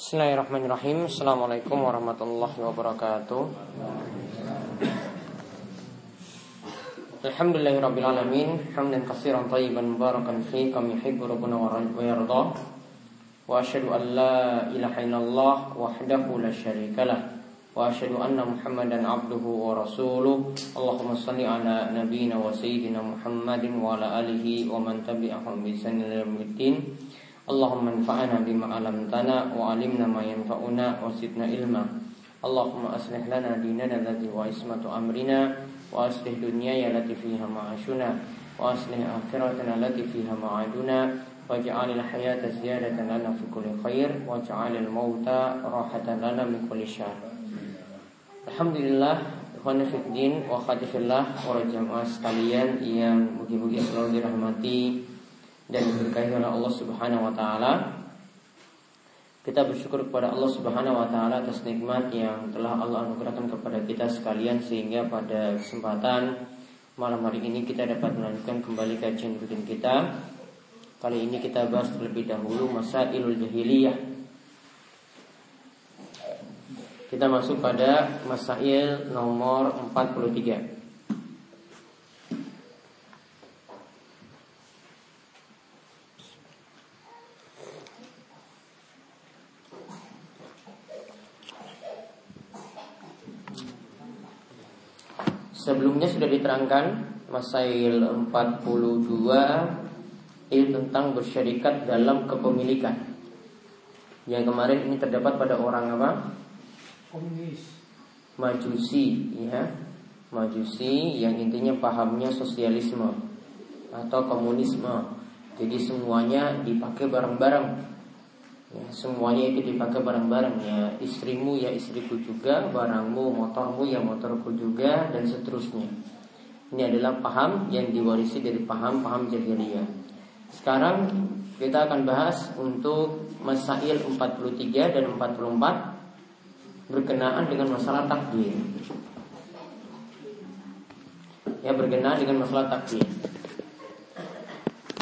Bismillahirrahmanirrahim Assalamualaikum warahmatullahi wabarakatuh Alhamdulillahirrabbilalamin Hamdan kasiran tayyiban mubarakan fi Kami yuhibbu rabbuna wa yardah Wa ashadu an la ilaha illallah Wahdahu la syarikalah Wa ashadu anna muhammadan abduhu wa rasuluh Allahumma salli ala nabiyina wa sayyidina muhammadin Wa ala alihi wa man tabi'ahum bi sanil Allahumma anfa'ana bima alamtana wa alimna ma yanfa'una wa zidna ilma. Allahumma aslih lana dinana allati wa ismatu amrina wa aslih dunyaya allati fiha ma'ashuna wa aslih akhiratana allati fiha ma'aduna. Waj'alil hayata ziyadatan lana fi kulli khair waj'alil mauta rahatan Ikhwan Fiddin wa khadifillah Para jamaah sekalian yang mugi-mugi selalu dirahmati dan diberkahi oleh Allah Subhanahu wa taala. Kita bersyukur kepada Allah Subhanahu wa taala atas nikmat yang telah Allah anugerahkan kepada kita sekalian sehingga pada kesempatan malam hari ini kita dapat melanjutkan kembali kajian rutin kita. Kali ini kita bahas terlebih dahulu masa ilul jahiliyah. Kita masuk pada masail nomor 43. Sebelumnya sudah diterangkan Masail 42 Ini tentang bersyarikat dalam kepemilikan. Yang kemarin ini terdapat pada orang apa? Komunis. Majusi ya. Majusi yang intinya pahamnya sosialisme Atau komunisme. Jadi semuanya dipakai bareng-bareng. Ya, semuanya itu dipakai bareng-bareng. Ya istrimu ya istriku juga barangmu motormu ya motorku juga dan seterusnya ini adalah paham yang diwarisi dari paham-paham jahiliyah. Sekarang kita akan bahas untuk masail 43 dan 44 berkenaan dengan masalah takdir ya berkenaan dengan masalah takdir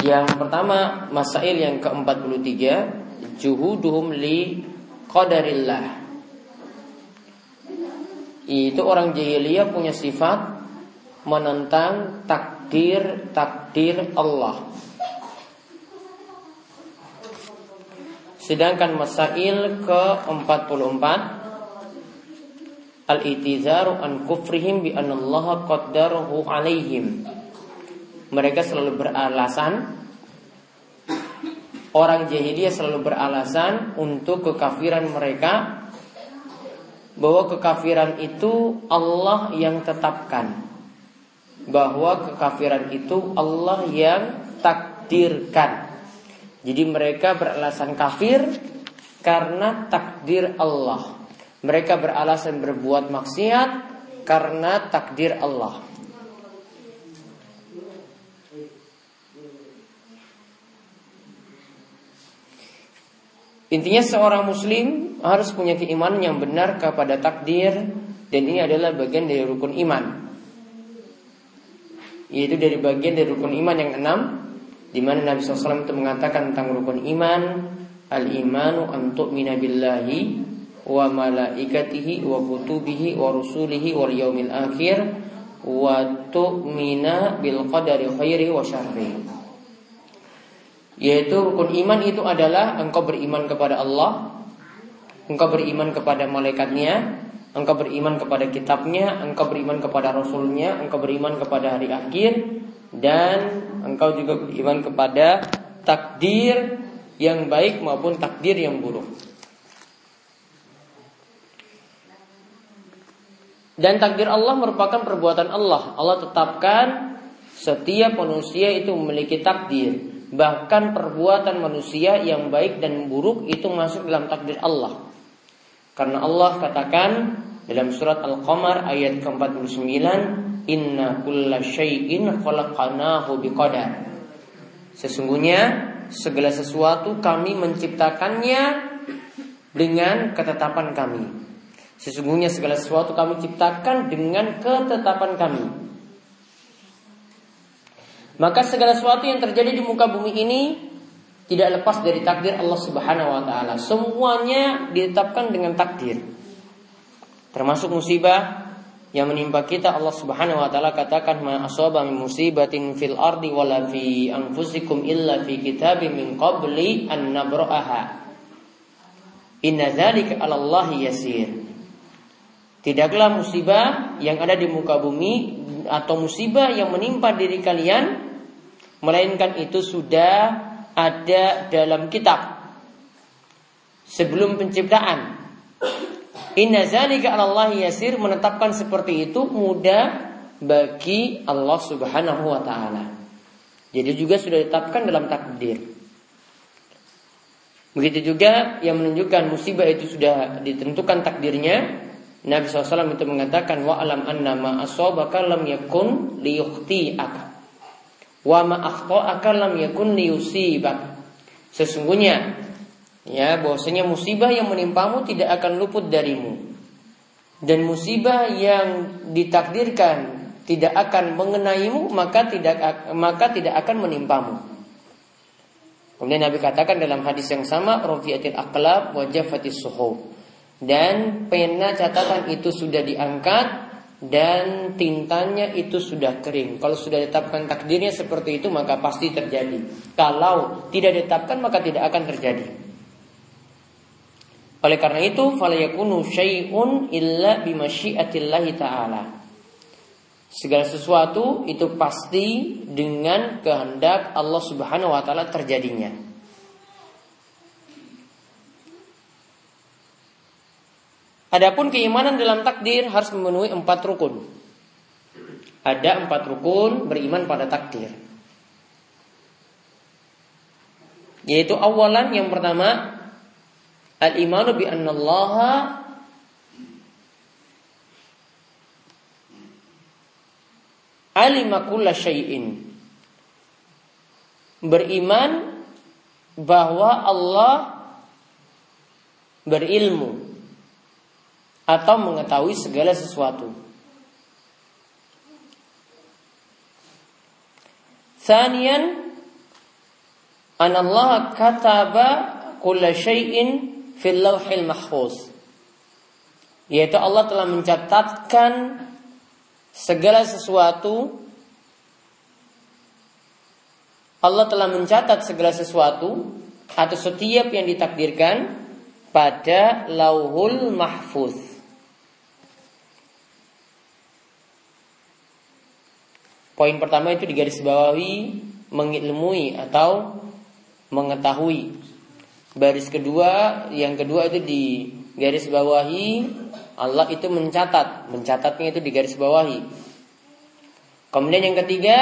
yang pertama masail yang ke-43 juhuduhum li qadarillah. Itu orang jahiliyah punya sifat menentang takdir-takdir Allah. Sedangkan masail ke-44 Al-itizaru an kufrihim bi anallaha qaddarahu alaihim. Mereka selalu beralasan Orang jahiliyah selalu beralasan untuk kekafiran mereka bahwa kekafiran itu Allah yang tetapkan. Bahwa kekafiran itu Allah yang takdirkan. Jadi mereka beralasan kafir karena takdir Allah. Mereka beralasan berbuat maksiat karena takdir Allah. Intinya seorang muslim harus punya keimanan yang benar kepada takdir dan ini adalah bagian dari rukun iman. Yaitu dari bagian dari rukun iman yang enam di mana Nabi SAW itu mengatakan tentang rukun iman al-imanu antuk minabillahi wa malaikatihi wa kutubihi wa rusulihi wal yaumil akhir wa tu'mina bil qadari khairi wa syarri. Yaitu rukun iman itu adalah engkau beriman kepada Allah, engkau beriman kepada malaikatnya, engkau beriman kepada kitabnya, engkau beriman kepada rasulnya, engkau beriman kepada hari akhir, dan engkau juga beriman kepada takdir yang baik maupun takdir yang buruk. Dan takdir Allah merupakan perbuatan Allah. Allah tetapkan setiap manusia itu memiliki takdir. Bahkan perbuatan manusia yang baik dan buruk itu masuk dalam takdir Allah. Karena Allah katakan dalam surat Al-Qamar ayat ke-49, "Inna kulla syai'in khalaqnahu biqadar." Sesungguhnya segala sesuatu kami menciptakannya dengan ketetapan kami. Sesungguhnya segala sesuatu kami ciptakan dengan ketetapan kami. Maka segala sesuatu yang terjadi di muka bumi ini tidak lepas dari takdir Allah Subhanahu wa taala. Semuanya ditetapkan dengan takdir. Termasuk musibah yang menimpa kita Allah Subhanahu wa taala katakan ma asaba min musibatin fil ardi wala fi anfusikum illa fi kitabim min qabli an nabra'aha. Inna dzalika 'ala Allah yasir. Tidaklah musibah yang ada di muka bumi atau musibah yang menimpa diri kalian melainkan itu sudah ada dalam kitab sebelum penciptaan. Inna zalika Allah yasir menetapkan seperti itu mudah bagi Allah Subhanahu wa taala. Jadi juga sudah ditetapkan dalam takdir. Begitu juga yang menunjukkan musibah itu sudah ditentukan takdirnya. Nabi SAW itu mengatakan wa alam anna ma asabaka lam yakun liyukhti'aka wa ma akhta'aka lam yakun liyusibak. Sesungguhnya ya bahwasanya musibah yang menimpamu tidak akan luput darimu. Dan musibah yang ditakdirkan tidak akan mengenaimu maka tidak maka tidak akan menimpamu. Kemudian Nabi katakan dalam hadis yang sama Rafiatil aqlab wa jafatis suhub. Dan pena catatan itu sudah diangkat dan tintanya itu sudah kering. Kalau sudah ditetapkan takdirnya seperti itu maka pasti terjadi. Kalau tidak ditetapkan maka tidak akan terjadi. Oleh karena itu, falayakunu syai'un illa bimasyiatillahi ta'ala. Segala sesuatu itu pasti dengan kehendak Allah Subhanahu wa taala terjadinya. Adapun keimanan dalam takdir harus memenuhi empat rukun. Ada empat rukun beriman pada takdir. Yaitu awalan yang pertama al-imanu bi annallaha alima kulla syai'in. Beriman bahwa Allah berilmu atau mengetahui segala sesuatu. Thanian an Allah kataba kulla syai'in fil lauhil mahfuz. Yaitu Allah telah mencatatkan segala sesuatu Allah telah mencatat segala sesuatu atau setiap yang ditakdirkan pada lauhul mahfuz. Poin pertama itu digarisbawahi mengilmui atau mengetahui. Baris kedua, yang kedua itu di garis bawahi Allah itu mencatat, mencatatnya itu di garis bawahi. Kemudian yang ketiga,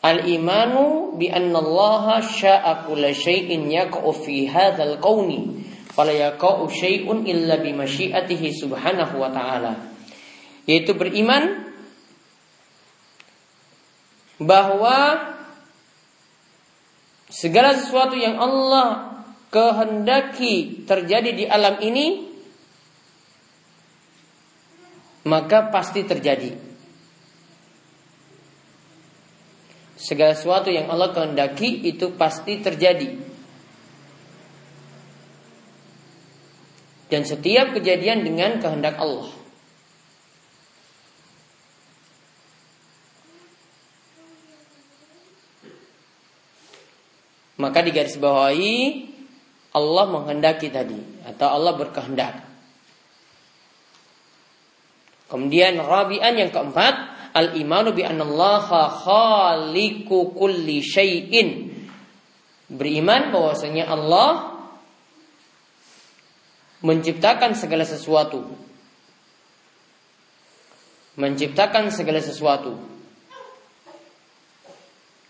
al-imanu bi annallaha sya'a kulla syai'in yaqa'u fi hadzal qauni fala yaqa'u syai'un illa bi masyiatihi subhanahu wa ta'ala. Yaitu beriman bahwa segala sesuatu yang Allah kehendaki terjadi di alam ini maka pasti terjadi. Segala sesuatu yang Allah kehendaki itu pasti terjadi. Dan setiap kejadian dengan kehendak Allah. Maka di garis bawahi Allah menghendaki tadi atau Allah berkehendak. Kemudian rabi'an yang keempat, al-imanu bi anallaha khaliqu kulli syai'in. Beriman bahwasanya Allah menciptakan segala sesuatu. Menciptakan segala sesuatu.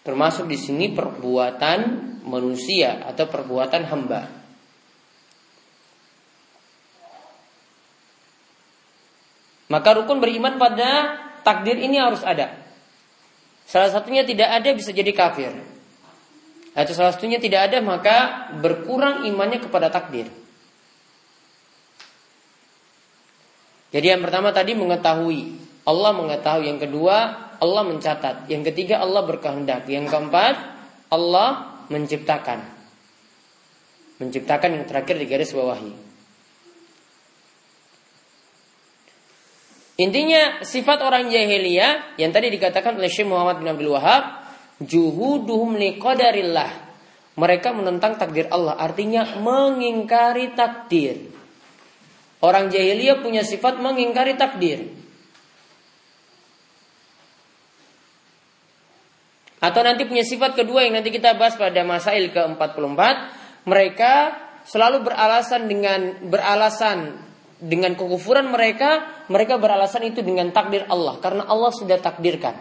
Termasuk di sini perbuatan manusia atau perbuatan hamba. Maka rukun beriman pada takdir ini harus ada. Salah satunya tidak ada bisa jadi kafir. Atau salah satunya tidak ada maka berkurang imannya kepada takdir. Jadi yang pertama tadi mengetahui. Allah mengetahui. Yang kedua Allah mencatat. Yang ketiga Allah berkehendak. Yang keempat Allah menciptakan. Menciptakan yang terakhir di garis bawahi. Intinya sifat orang jahiliyah yang tadi dikatakan oleh Syekh Muhammad bin Abdul Wahab, juhuduhum liqadarillah. Mereka menentang takdir Allah, artinya mengingkari takdir. Orang jahiliyah punya sifat mengingkari takdir. Atau nanti punya sifat kedua yang nanti kita bahas pada masail ke-44, mereka selalu beralasan dengan beralasan dengan kekufuran mereka, mereka beralasan itu dengan takdir Allah karena Allah sudah takdirkan.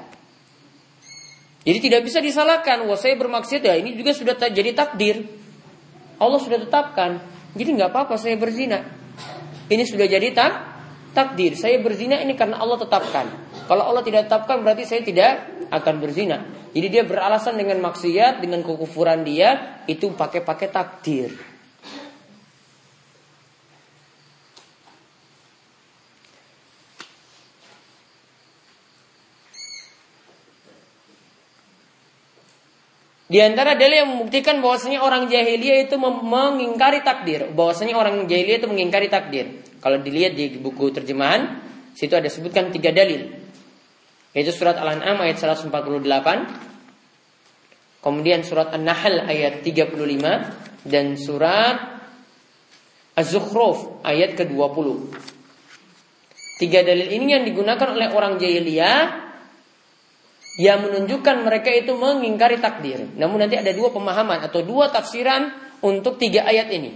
Jadi tidak bisa disalahkan, wah saya bermaksud ya ini juga sudah jadi takdir. Allah sudah tetapkan. Jadi nggak apa-apa saya berzina. Ini sudah jadi tak takdir. Saya berzina ini karena Allah tetapkan. Kalau Allah tidak tetapkan berarti saya tidak akan berzina. Jadi dia beralasan dengan maksiat, dengan kekufuran dia itu pakai-pakai takdir. Di antara dalil yang membuktikan bahwasanya orang jahiliyah itu mengingkari takdir, bahwasanya orang jahiliyah itu mengingkari takdir. Kalau dilihat di buku terjemahan, situ ada sebutkan tiga dalil. Yaitu surat Al-An'am ayat 148. Kemudian surat An-Nahl ayat 35 dan surat Az-Zukhruf ayat ke-20. Tiga dalil ini yang digunakan oleh orang jahiliyah yang menunjukkan mereka itu mengingkari takdir. Namun nanti ada dua pemahaman atau dua tafsiran untuk tiga ayat ini.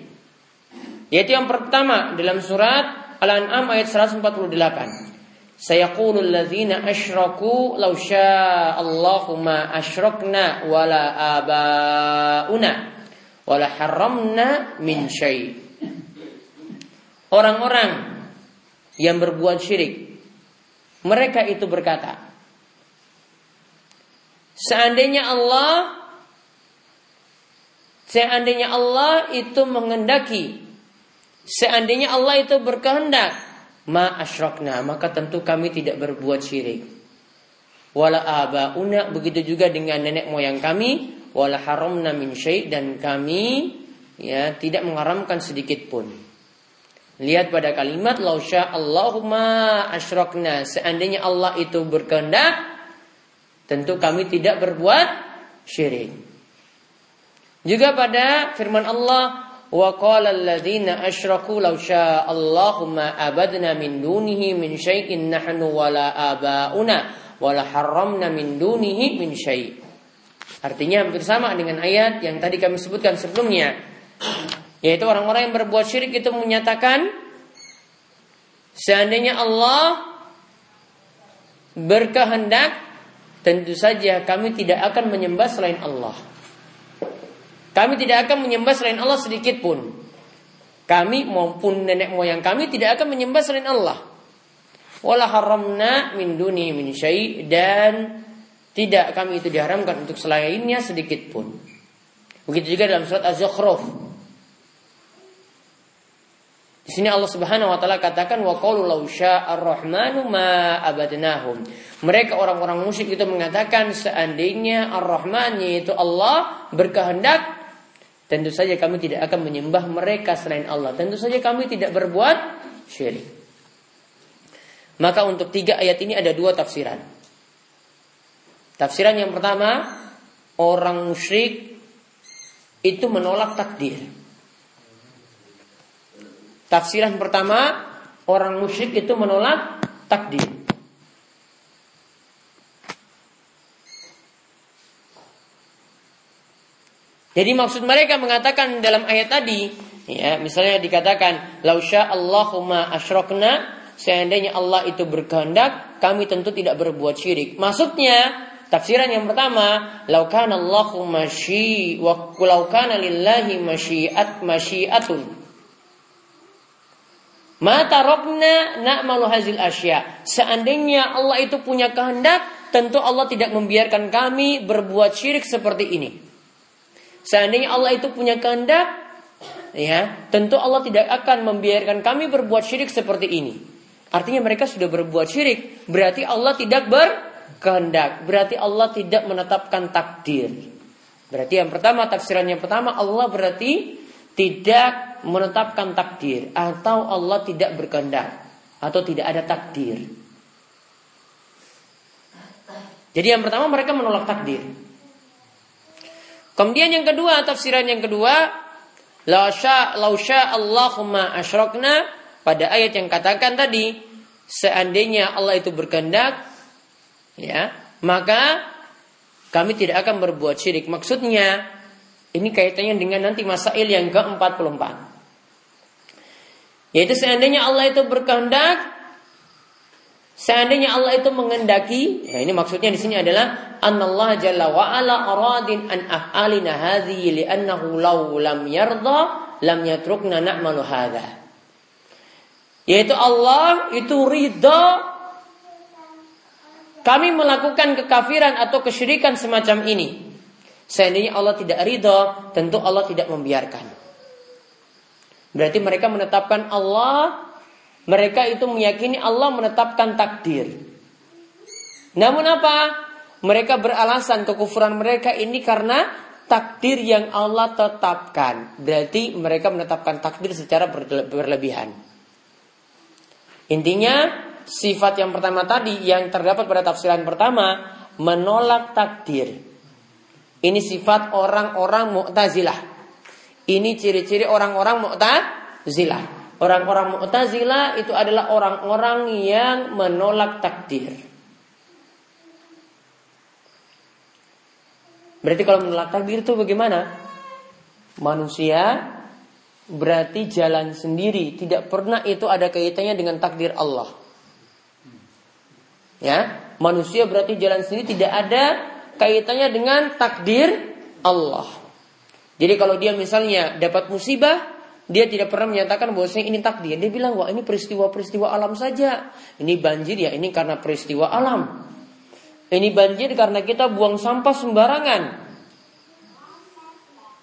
Yaitu yang pertama dalam surat Al-An'am ayat 148. Sayaqulul ladzina asyraku law Allahu ma asyrakna wala abauna wala haramna min syai. Orang-orang yang berbuat syirik mereka itu berkata Seandainya Allah Seandainya Allah itu mengendaki Seandainya Allah itu berkehendak ma asyrokna maka tentu kami tidak berbuat syirik. Wala abauna begitu juga dengan nenek moyang kami wala haramna min syai dan kami ya tidak mengharamkan sedikit pun. Lihat pada kalimat lausya Allahumma asyrokna seandainya Allah itu berkehendak tentu kami tidak berbuat syirik juga pada firman Allah Wa qala alladziina asyraku law syaa Allahu abadna min dunihi min syai'in nahnu wala abauna wala harramna min dunihi min syai'. Artinya hampir sama dengan ayat yang tadi kami sebutkan sebelumnya. Yaitu orang-orang yang berbuat syirik itu menyatakan seandainya Allah berkehendak tentu saja kami tidak akan menyembah selain Allah. Kami tidak akan menyembah selain Allah sedikit pun. Kami maupun nenek moyang kami tidak akan menyembah selain Allah. Wala haramna min duni min syai dan tidak kami itu diharamkan untuk selainnya sedikit pun. Begitu juga dalam surat Az-Zukhruf. Di sini Allah Subhanahu wa taala katakan wa qalu law ar-rahmanu ma abadnahum. Mereka orang-orang musyrik itu mengatakan seandainya Ar-Rahman yaitu Allah berkehendak Tentu saja kami tidak akan menyembah mereka selain Allah. Tentu saja kami tidak berbuat syirik. Maka untuk tiga ayat ini ada dua tafsiran. Tafsiran yang pertama, orang musyrik itu menolak takdir. Tafsiran pertama, orang musyrik itu menolak takdir. Jadi maksud mereka mengatakan dalam ayat tadi, ya, misalnya dikatakan, "Lausya Allahumma asyrokna", seandainya Allah itu berkehendak, kami tentu tidak berbuat syirik. Maksudnya, tafsiran yang pertama, "Laukana Allahu masyi wa laukana lillahi masyiat masyiatun." Mata rokna na'malu hazil asya. Seandainya Allah itu punya kehendak, tentu Allah tidak membiarkan kami berbuat syirik seperti ini. Seandainya Allah itu punya kehendak, ya, tentu Allah tidak akan membiarkan kami berbuat syirik seperti ini. Artinya mereka sudah berbuat syirik, berarti Allah tidak berkehendak, berarti Allah tidak menetapkan takdir. Berarti yang pertama tafsiran yang pertama Allah berarti tidak menetapkan takdir atau Allah tidak berkehendak atau tidak ada takdir. Jadi yang pertama mereka menolak takdir. Kemudian yang kedua, tafsiran yang kedua, la sya la sya Allahumma asyrakna pada ayat yang katakan tadi, seandainya Allah itu berkehendak, ya, maka kami tidak akan berbuat syirik. Maksudnya, ini kaitannya dengan nanti masail yang ke-44. Yaitu seandainya Allah itu berkehendak, seandainya Allah itu mengendaki, ya ini maksudnya di sini adalah Allah jalla wa ala aradin an af'alina hadhihi li'annahu law lam yarda lam yatrukna na'malu hadha. Yaitu Allah itu ridha kami melakukan kekafiran atau kesyirikan semacam ini. Seandainya Allah tidak ridha, tentu Allah tidak membiarkan. Berarti mereka menetapkan Allah, mereka itu meyakini Allah menetapkan takdir. Namun apa? Mereka beralasan kekufuran mereka ini karena takdir yang Allah tetapkan. Berarti mereka menetapkan takdir secara berlebihan. Intinya sifat yang pertama tadi yang terdapat pada tafsiran pertama menolak takdir. Ini sifat orang-orang Mu'tazilah. Ini ciri-ciri orang-orang Mu'tazilah. Orang-orang Mu'tazilah itu adalah orang-orang yang menolak takdir. Berarti kalau menolak takdir itu bagaimana? Manusia berarti jalan sendiri, tidak pernah itu ada kaitannya dengan takdir Allah. Ya, manusia berarti jalan sendiri tidak ada kaitannya dengan takdir Allah. Jadi kalau dia misalnya dapat musibah, dia tidak pernah menyatakan bahwa ini takdir. Dia bilang, wah ini peristiwa-peristiwa alam saja. Ini banjir ya, ini karena peristiwa alam. Ini banjir karena kita buang sampah sembarangan.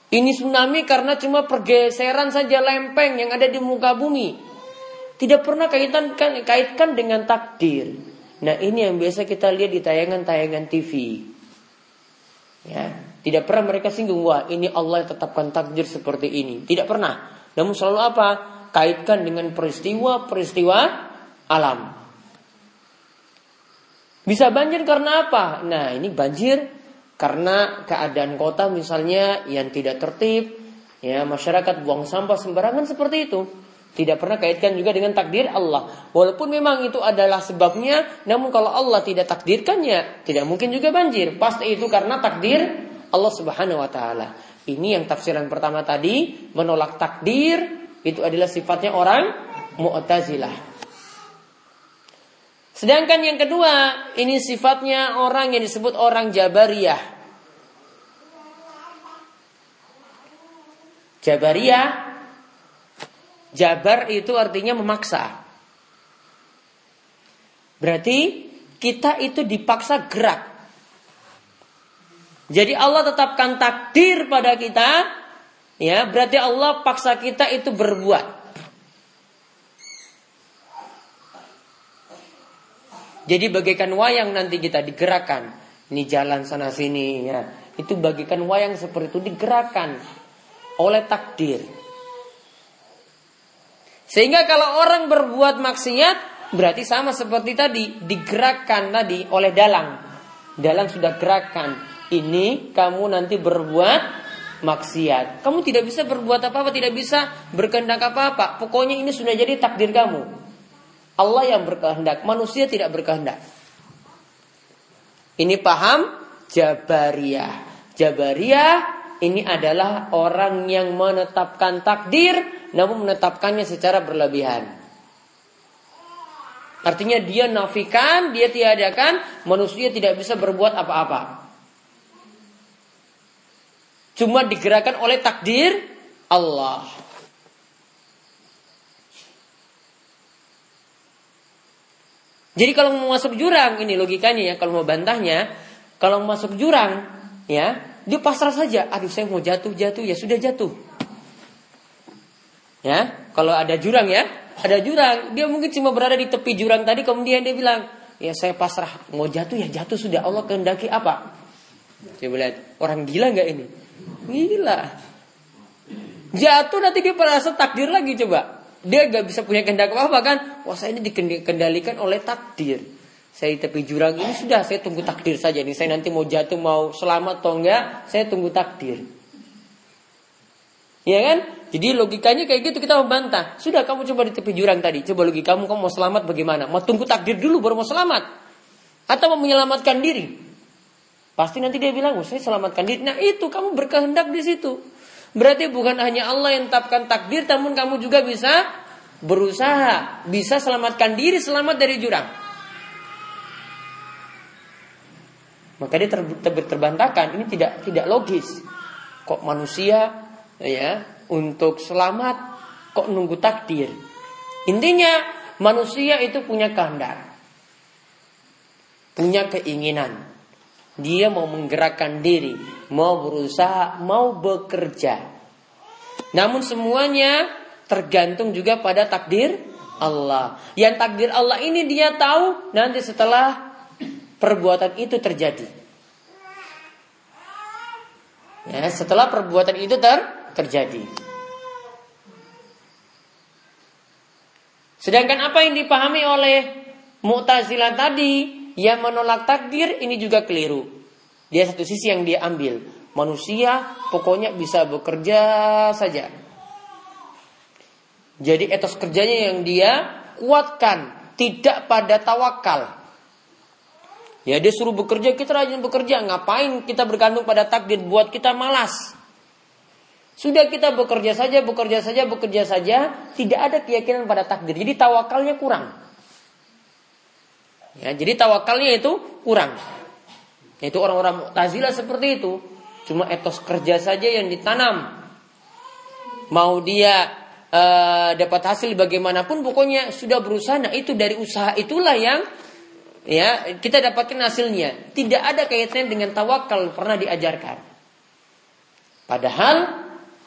Ini tsunami karena cuma pergeseran saja lempeng yang ada di muka bumi. Tidak pernah kaitan kaitkan dengan takdir. Nah ini yang biasa kita lihat di tayangan-tayangan TV. Ya, tidak pernah mereka singgung, wah ini Allah yang tetapkan takdir seperti ini. Tidak pernah. Namun selalu apa? Kaitkan dengan peristiwa-peristiwa alam. Bisa banjir karena apa? Nah ini banjir karena keadaan kota misalnya yang tidak tertib. Ya masyarakat buang sampah sembarangan seperti itu. Tidak pernah kaitkan juga dengan takdir Allah. Walaupun memang itu adalah sebabnya, namun kalau Allah tidak takdirkannya, tidak mungkin juga banjir. Pasti itu karena takdir Allah Subhanahu wa taala. Ini yang tafsiran pertama tadi menolak takdir itu adalah sifatnya orang Mu'tazilah. Sedangkan yang kedua, ini sifatnya orang yang disebut orang Jabariyah. Jabariyah Jabar itu artinya memaksa. Berarti kita itu dipaksa gerak. Jadi Allah tetapkan takdir pada kita, ya berarti Allah paksa kita itu berbuat. Jadi bagaikan wayang nanti kita digerakkan. Ini jalan sana sini ya. Itu bagikan wayang seperti itu digerakkan oleh takdir. Sehingga kalau orang berbuat maksiat berarti sama seperti tadi digerakkan tadi oleh dalang. Dalang sudah gerakan ini kamu nanti berbuat maksiat. Kamu tidak bisa berbuat apa-apa, tidak bisa berkehendak apa-apa. Pokoknya ini sudah jadi takdir kamu. Allah yang berkehendak, manusia tidak berkehendak. Ini paham Jabariyah. Jabariyah ini adalah orang yang menetapkan takdir namun menetapkannya secara berlebihan. Artinya dia nafikan, dia tiadakan, manusia tidak bisa berbuat apa-apa. Cuma digerakkan oleh takdir Allah. Jadi kalau mau masuk jurang, ini logikanya ya, kalau mau bantahnya, kalau mau masuk jurang, ya, dia pasrah saja. Aduh, saya mau jatuh, jatuh, ya sudah jatuh. Ya, kalau ada jurang ya, ada jurang, dia mungkin cuma berada di tepi jurang tadi, kemudian dia bilang, ya saya pasrah, mau jatuh ya jatuh sudah Allah kehendaki apa? Coba lihat, orang gila nggak ini? Gila. Jatuh nanti dia merasa takdir lagi coba. Dia gak bisa punya kehendak apa-apa kan. Wah saya ini dikendalikan oleh takdir. Saya di tepi jurang ini sudah saya tunggu takdir saja nih. Saya nanti mau jatuh mau selamat atau enggak, saya tunggu takdir. Ya kan? Jadi logikanya kayak gitu kita membantah. Sudah kamu coba di tepi jurang tadi. Coba logika kamu kamu mau selamat bagaimana? Mau tunggu takdir dulu baru mau selamat. Atau mau menyelamatkan diri. Pasti nanti dia bilang, saya selamatkan diri. Nah itu kamu berkehendak di situ. Berarti bukan hanya Allah yang tetapkan takdir, namun kamu juga bisa berusaha, bisa selamatkan diri selamat dari jurang. Maka dia ter, ter, terbantahkan ini tidak tidak logis. Kok manusia ya untuk selamat kok nunggu takdir. Intinya manusia itu punya kehendak. Punya keinginan. Dia mau menggerakkan diri, mau berusaha, mau bekerja. Namun semuanya tergantung juga pada takdir Allah. Yang takdir Allah ini dia tahu nanti setelah perbuatan itu terjadi. Ya, setelah perbuatan itu ter terjadi. Sedangkan apa yang dipahami oleh Mu'tazilah tadi yang menolak takdir ini juga keliru. Dia satu sisi yang dia ambil. Manusia pokoknya bisa bekerja saja. Jadi etos kerjanya yang dia kuatkan, tidak pada tawakal. Ya dia suruh bekerja, kita rajin bekerja. Ngapain kita bergantung pada takdir buat kita malas. Sudah kita bekerja saja, bekerja saja, bekerja saja, tidak ada keyakinan pada takdir. Jadi tawakalnya kurang. Ya, jadi tawakalnya itu kurang. Itu orang-orang Mu'tazilah seperti itu. Cuma etos kerja saja yang ditanam. Mau dia uh, dapat hasil bagaimanapun pokoknya sudah berusaha. Nah, itu dari usaha itulah yang ya kita dapatkan hasilnya. Tidak ada kaitannya dengan tawakal pernah diajarkan. Padahal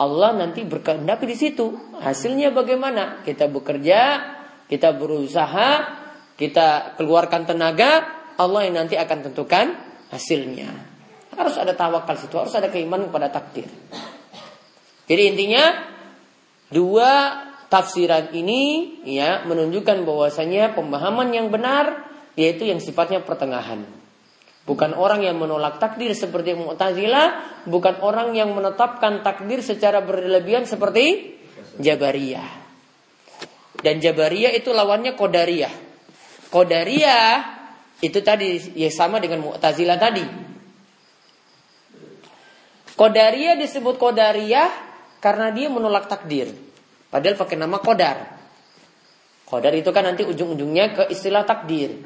Allah nanti berkehendak di situ. Hasilnya bagaimana? Kita bekerja, kita berusaha, kita keluarkan tenaga, Allah yang nanti akan tentukan hasilnya. Harus ada tawakal situ, harus ada keimanan pada takdir. Jadi intinya dua tafsiran ini ya menunjukkan bahwasanya pemahaman yang benar yaitu yang sifatnya pertengahan. Bukan orang yang menolak takdir seperti Mu'tazilah, bukan orang yang menetapkan takdir secara berlebihan seperti Jabariyah. Dan Jabariyah itu lawannya Qadariyah. Qadariyah itu tadi ya sama dengan Mu'tazilah tadi. Qadariyah disebut Qadariyah karena dia menolak takdir. Padahal pakai nama Qadar. Qadar itu kan nanti ujung-ujungnya ke istilah takdir.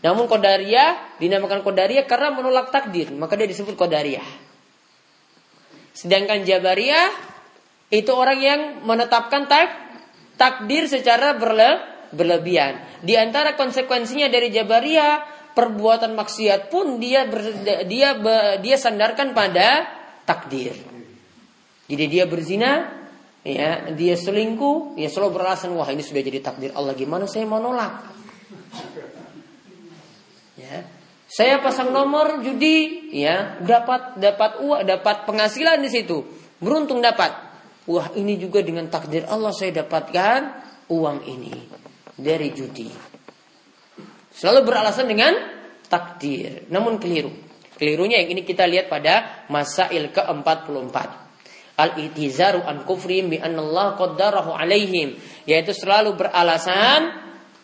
Namun Qadariyah dinamakan Qadariyah karena menolak takdir, maka dia disebut Qadariyah. Sedangkan Jabariyah itu orang yang menetapkan tak, takdir secara berle, berlebihan. Di antara konsekuensinya dari Jabariyah, perbuatan maksiat pun dia ber, dia dia sandarkan pada takdir. Jadi dia berzina, ya, dia selingkuh, ya selalu beralasan wah ini sudah jadi takdir Allah gimana saya mau nolak. Ya. Saya pasang nomor judi, ya, dapat dapat uang, dapat penghasilan di situ. Beruntung dapat. Wah, ini juga dengan takdir Allah saya dapatkan uang ini dari judi. Selalu beralasan dengan takdir, namun keliru. Kelirunya yang ini kita lihat pada masail ke-44. Al-itizaru an kufrim bi Allah qaddarahu alaihim, yaitu selalu beralasan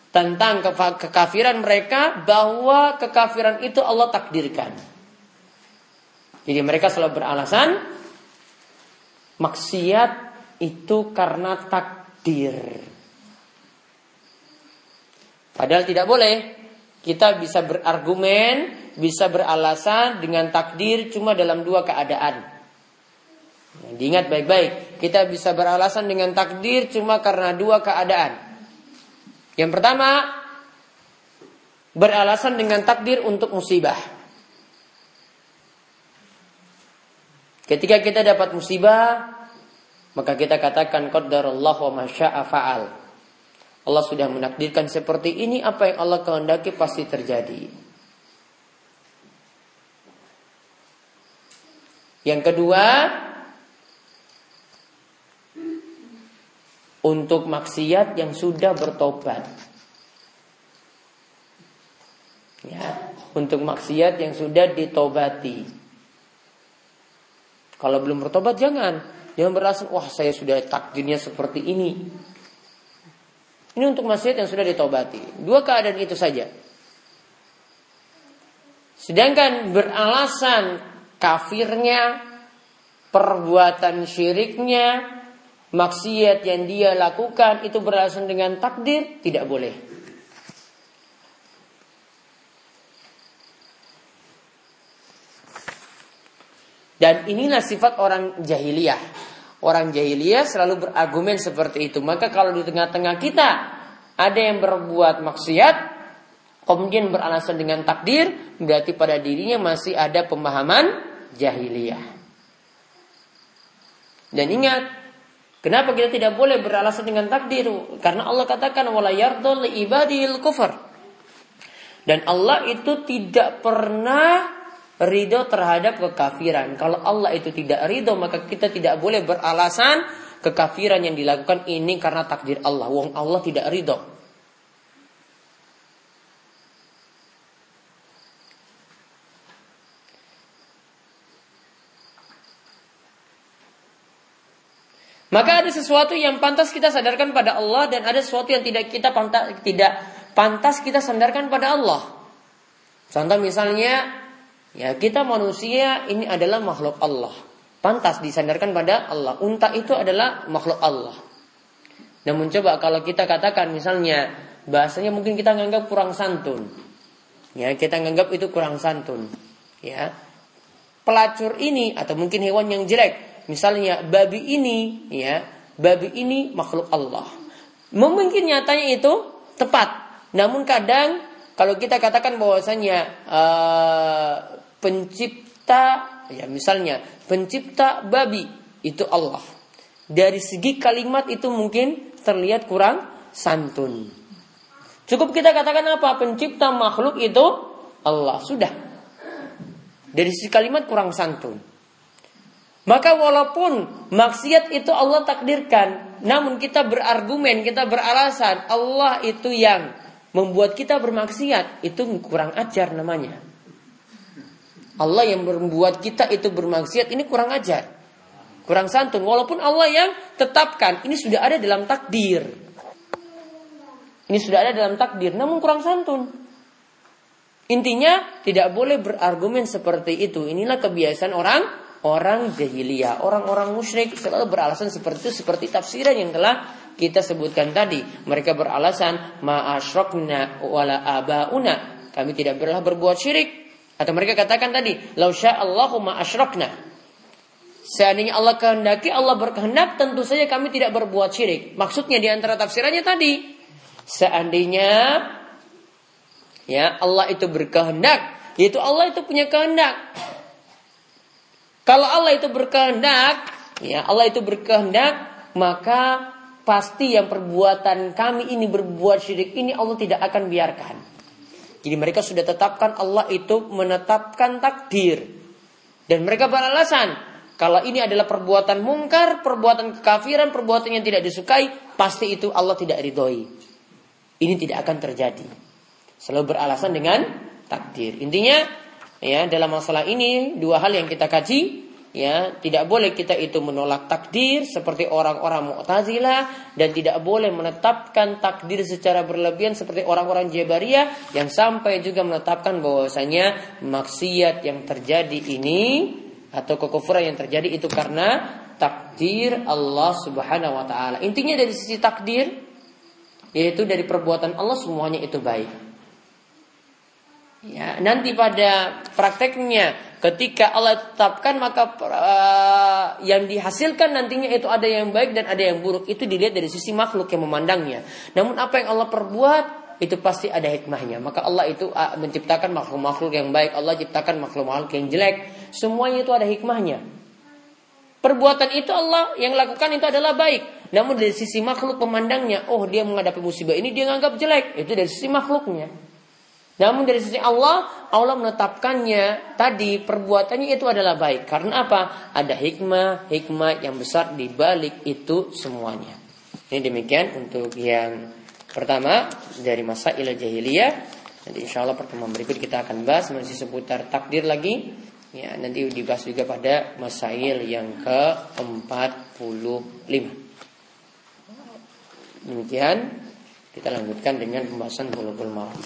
tentang kekafiran mereka bahwa kekafiran itu Allah takdirkan. Jadi mereka selalu beralasan maksiat itu karena takdir. Padahal tidak boleh. Kita bisa berargumen, bisa beralasan dengan takdir cuma dalam dua keadaan. Diingat baik-baik, kita bisa beralasan dengan takdir cuma karena dua keadaan. Yang pertama, beralasan dengan takdir untuk musibah. Ketika kita dapat musibah, maka kita katakan qaddarallahu wa masya'a fa'al. Allah sudah menakdirkan seperti ini, apa yang Allah kehendaki pasti terjadi. Yang kedua, untuk maksiat yang sudah bertobat. Ya, untuk maksiat yang sudah ditobati. Kalau belum bertobat jangan, jangan beralasan wah saya sudah takdirnya seperti ini. Ini untuk maksiat yang sudah ditobati. Dua keadaan itu saja. Sedangkan beralasan kafirnya, perbuatan syiriknya, maksiat yang dia lakukan itu beralasan dengan takdir, tidak boleh. Dan inilah sifat orang jahiliyah. Orang jahiliyah selalu berargumen seperti itu. Maka kalau di tengah-tengah kita ada yang berbuat maksiat, kemudian beralasan dengan takdir, berarti pada dirinya masih ada pemahaman jahiliyah. Dan ingat, kenapa kita tidak boleh beralasan dengan takdir? Karena Allah katakan wala yardul ibadil kufar. Dan Allah itu tidak pernah ridho terhadap kekafiran. Kalau Allah itu tidak ridho, maka kita tidak boleh beralasan kekafiran yang dilakukan ini karena takdir Allah. Wong Allah tidak ridho. Maka ada sesuatu yang pantas kita sadarkan pada Allah dan ada sesuatu yang tidak kita pantas tidak pantas kita sandarkan pada Allah. Contoh misalnya Ya, kita manusia ini adalah makhluk Allah. Pantas disandarkan pada Allah. Unta itu adalah makhluk Allah. Namun coba kalau kita katakan misalnya bahasanya mungkin kita nganggap kurang santun. Ya, kita nganggap itu kurang santun. Ya. Pelacur ini atau mungkin hewan yang jelek, misalnya babi ini, ya, babi ini makhluk Allah. Mungkin nyatanya itu tepat. Namun kadang kalau kita katakan bahwasanya uh, pencipta ya misalnya pencipta babi itu Allah. Dari segi kalimat itu mungkin terlihat kurang santun. Cukup kita katakan apa? Pencipta makhluk itu Allah. Sudah. Dari sisi kalimat kurang santun. Maka walaupun maksiat itu Allah takdirkan, namun kita berargumen, kita beralasan Allah itu yang membuat kita bermaksiat, itu kurang ajar namanya. Allah yang membuat kita itu bermaksiat ini kurang ajar. Kurang santun. Walaupun Allah yang tetapkan. Ini sudah ada dalam takdir. Ini sudah ada dalam takdir. Namun kurang santun. Intinya tidak boleh berargumen seperti itu. Inilah kebiasaan orang orang jahiliyah, orang-orang musyrik selalu beralasan seperti itu seperti tafsiran yang telah kita sebutkan tadi. Mereka beralasan ma'asyrokna wala abauna. Kami tidak pernah berbuat syirik atau mereka katakan tadi, "Lau Allahu ma asyrokna." Seandainya Allah kehendaki, Allah berkehendak, tentu saja kami tidak berbuat syirik. Maksudnya di antara tafsirannya tadi, seandainya ya Allah itu berkehendak, yaitu Allah itu punya kehendak. Kalau Allah itu berkehendak, ya Allah itu berkehendak, maka pasti yang perbuatan kami ini berbuat syirik ini Allah tidak akan biarkan. Jadi mereka sudah tetapkan Allah itu menetapkan takdir. Dan mereka beralasan kalau ini adalah perbuatan mungkar, perbuatan kekafiran, perbuatan yang tidak disukai, pasti itu Allah tidak ridhoi. Ini tidak akan terjadi. Selalu beralasan dengan takdir. Intinya ya dalam masalah ini dua hal yang kita kaji ya tidak boleh kita itu menolak takdir seperti orang-orang Mu'tazilah dan tidak boleh menetapkan takdir secara berlebihan seperti orang-orang Jabariyah yang sampai juga menetapkan bahwasanya maksiat yang terjadi ini atau kekufuran yang terjadi itu karena takdir Allah Subhanahu wa taala. Intinya dari sisi takdir yaitu dari perbuatan Allah semuanya itu baik. Ya, nanti pada prakteknya ketika Allah tetapkan maka uh, yang dihasilkan nantinya itu ada yang baik dan ada yang buruk itu dilihat dari sisi makhluk yang memandangnya. Namun apa yang Allah perbuat itu pasti ada hikmahnya. Maka Allah itu uh, menciptakan makhluk-makhluk yang baik, Allah ciptakan makhluk-makhluk yang jelek. Semuanya itu ada hikmahnya. Perbuatan itu Allah yang lakukan itu adalah baik. Namun dari sisi makhluk pemandangnya, oh dia menghadapi musibah ini dia menganggap jelek. Itu dari sisi makhluknya. Namun dari sisi Allah, Allah menetapkannya tadi perbuatannya itu adalah baik. Karena apa? Ada hikmah, hikmah yang besar di balik itu semuanya. Ini demikian untuk yang pertama dari masa ilah jahiliyah. Nanti insya Allah pertemuan berikut kita akan bahas masih seputar takdir lagi. Ya, nanti dibahas juga pada masail yang ke-45. Demikian kita lanjutkan dengan pembahasan bulu-bulu malam.